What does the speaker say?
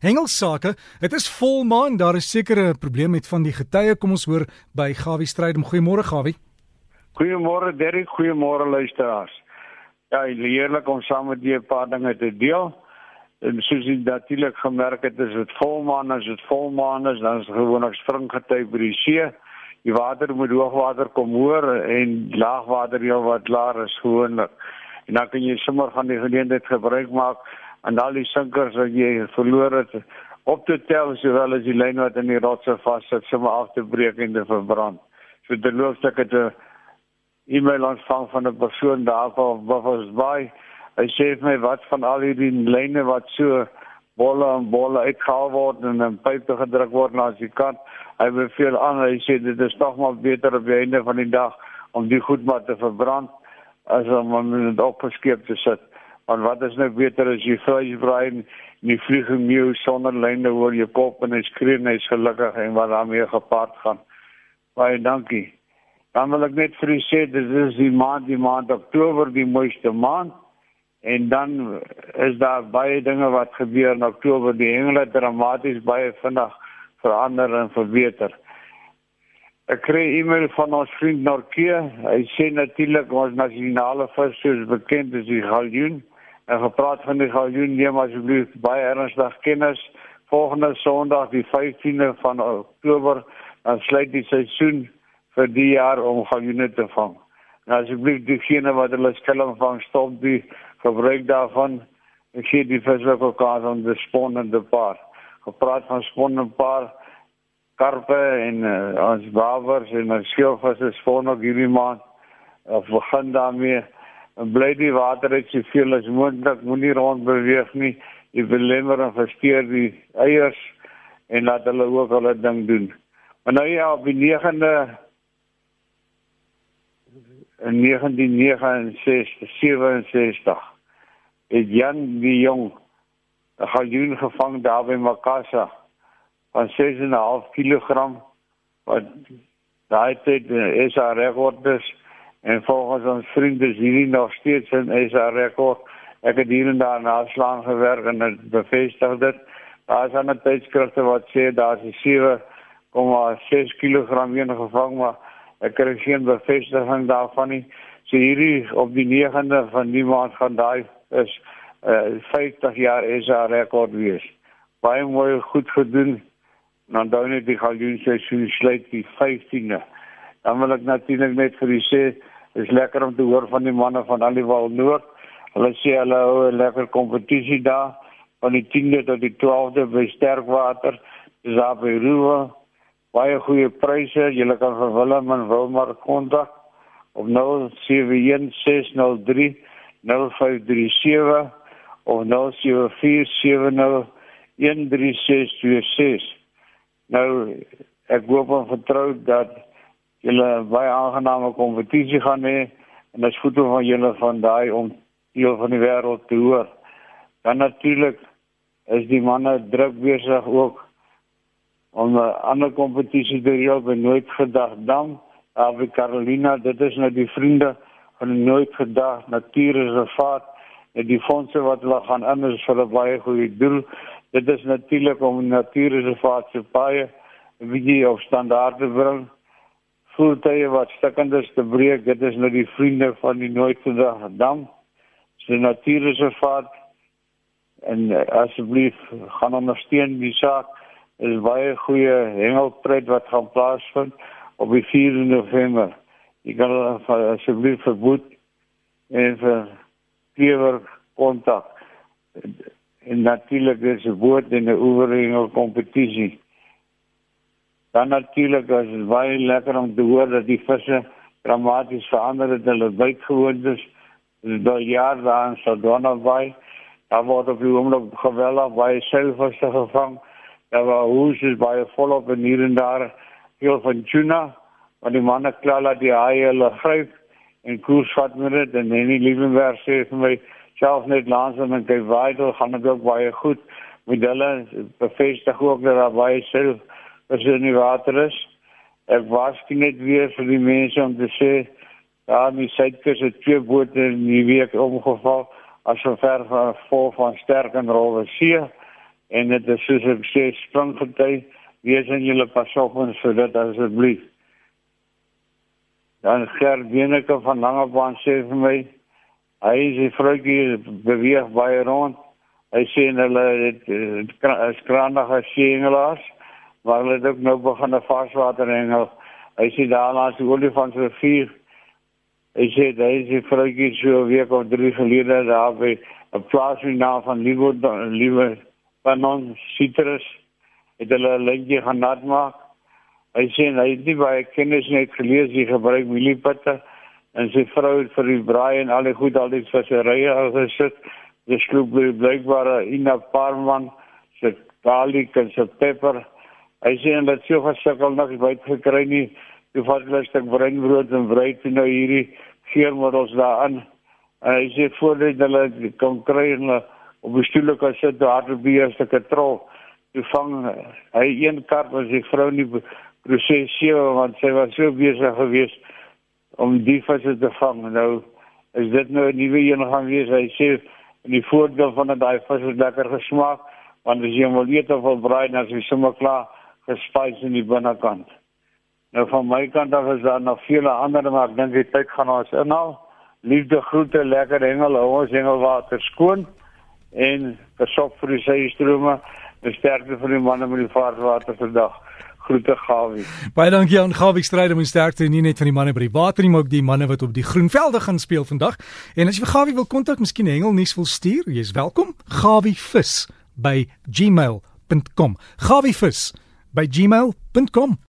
Hengelsake, dit is volmaan, daar is sekere probleme met van die getye. Kom ons hoor by Gawie Strydom. Goeiemôre Gawie. Goeiemôre Derrick, goeiemôre luisteraars. Ja, heerlik om saam met julle 'n paar dinge te deel. En soos jy natuurlik gemerk het, is dit volmaan, as dit volmaan is, dan is gewoonlik springgety by die see. Die water moet hoogwater kom hoor en laagwater heel wat laer is gewoonlik. En dan kan jy sommer van die geleentheid gebruik maak en al die sinkers wat jy verloor het op te tel sowel as die lyn wat in die rotse vassit sommer af te breek en te verbrand. So dit loop het 'n e-mail ontvang van 'n persoon daar van Buffalo's Bay. Hy sê vir my wat van al hierdie lyne wat so bolle en bolle uitgehaal word en in pype gedruk word na die kant. Hy beveel aan hy sê dit is tog maar beter op die einde van die dag om die goed maar te verbrand as om dit op 'n skip te sit. Want wat is nou beter as jy vleis braai en jy vlieg in jou sonder lyne oor jou kop en jy skree en jy's gelukkig en wat daarmee gepaard gaan. Baie dankie. Dan wil ek net vir u sê dis is die maand die maand Oktober die mooiste maand en dan is daar baie dinge wat gebeur in Oktober die hengele dramaties baie vinnig verander en verbeter. Ek kry e-mail van ons vriend Norkie. Hy sê natuurlik ons nasionale vis soos bekend is die galjoen. En gepraat van die galjoen, neem asseblief baie ernstig kennis. Volgende Sondag, die 15de van Oktober, dan sluit die seisoen vir die jaar om galjoene te vang. En asseblief diegene wat hulle skelm vang, stop die gebruik daarvan. Ek gee die viswerke kans om die spannende paar. Gepraat van spannende paar karpe en uh, ons wawers en ons skilvisse spawn ook hierdie maand. Of begin daarmee en bly die water uit soveel as moontlik moenie rond beweeg nie. Jy belemmer en versteur die eiers en laat hulle ook hulle ding doen. Maar nou ja op die 9de in 1969 67 het Jan die jong 'n galjoen gevang daar by Makassa van 6.5 kg wat daai tyd is haar rekord is En volgens ons vriende is hierdie nog steeds 'n SA rekord. Ek het hier en daar naslaan gewerk en dit bevestig dit. Daar is 'n tydskrifte wat sê daar is 7,6 kg een gevang, maar ek kry geen bevestiging daarvan nie. So hierdie op die 9de van die maand gaan daai is uh, 50 jaar SA rekord wees. Baie mooi goed gedoen. Dan dan net die galjoen seisoen sluit die 15de. Dan wil ek natuurlik net vir u sê Dit is lekker om te hoor van die manne van Aliwal Noord. Hulle sê hulle hou 'n lekker kompetisie daar van die 10de tot die 12de by Sterkwater. Dis daar by Ruwe. Baie goeie pryse. Jy kan vir Willem en Wilmar kontak op 071603 0537 of 0747013626. Nou ek hoop en vertrou dat julle baie aangename kompetisie gaan hê en dit is goed om van julle van daai om deel van die wêreld te hoor. Dan natuurlik is die manne druk besig ook om 'n ander kompetisie te reël by nooit gedag dam daar by Carolina. Dit is nou die vriende van nooit gedag natuurreservaat en die fondse wat hulle gaan in is vir 'n baie goeie doel. Dit is natuurlik om natuurreservaat se baie wie op standaard te bring voertuie wat stukkend is te breek. Dit is nou die vriende van die Nooitgedag Dam. Se natuurreservaat en uh, asseblief gaan ondersteun die saak. Dit is baie goeie hengelpret wat gaan plaasvind op die 4de November. Jy kan asseblief verboed en vir klewer kontak. En natuurlik is 'n woord in 'n oorhengel kompetisie. Dan natuurlik is dit baie lekker om te hoor dat die visse dramaties verander het hulle bytgewoontes. Dis daai jaar daar in Sodona Bay. Daar word op die oomblik geweldig baie selfvisse gevang. Daar was hoes baie volop en hier en daar veel van tuna. Want die manne klaar dat die haie hulle gryp en koers vat met dit en nie Liebenberg sê vir my self net langs en dan kyk waar gaan dit ook baie goed. Met hulle bevestig ook dat daar baie self as in die water is. Ek was net weer vir die mense om te sê ja, die suidkus het twee bote in die week omgeval as so ver van vol van sterk en rowwe see. en dit is soos ek sê springgety wees in julle pas op en vir dit asseblief dan Gert Beneke van Langebaan sê vir my hy is die vroutjie beweeg baie rond hy sê hulle het is kranige sengelaars ook nou begin 'n varswater hengel hy sê daar langs die olifant se rivier hy sê daar is die vroutjie so week of drie gelede daar by 'n plaas in naam van Liewe Liewe Panon Citrus het hulle 'n lintjie gaan nat maak Hy sê hy het nie baie kennis net gelees hy gebruik mieliepitte en sy vrou het vir die braai en al die goed al die visserye gesit. Dis skroop blykbaar in 'n paar man se garlic en se pepper. Hy sê en dit sou gesukkel nog baie gekry nie. Die vaslustig breinbrood en breed nou hierdie geurmiddels daarin. En hy sê voordat hulle kan kry en op die stoel kan sit, daar het beheer se katrol. Jy vang hy een kart was die vrou nie proses 7 want sy was so besig geweest om die visse te vang. Nou is dit nou 'n nuwe een gaan wees. Hy sê in die voordeel van daai vis is lekker gesmaak want as jy hom wil eet of wil braai dan is hy sommer klaar gespys in die binnekant. Nou van my kant af is daar nog vele ander maar ek dink die tyd gaan ons inhaal. Liefde groete, lekker hengel, hou ons hengelwater skoon en gesop vir die seestrome. Sterkte vir die manne met die vaartwater vandag. Groete Gawie. Baie dankie aan Gawie Strydom en sterkte nie net van die manne by die water nie, maar ook die manne wat op die groenvelde gaan speel vandag. En as jy vir Gawie wil kontak, miskien hengel nuus wil stuur, jy's welkom. Gawievis by gmail.com. Gawievis by gmail.com.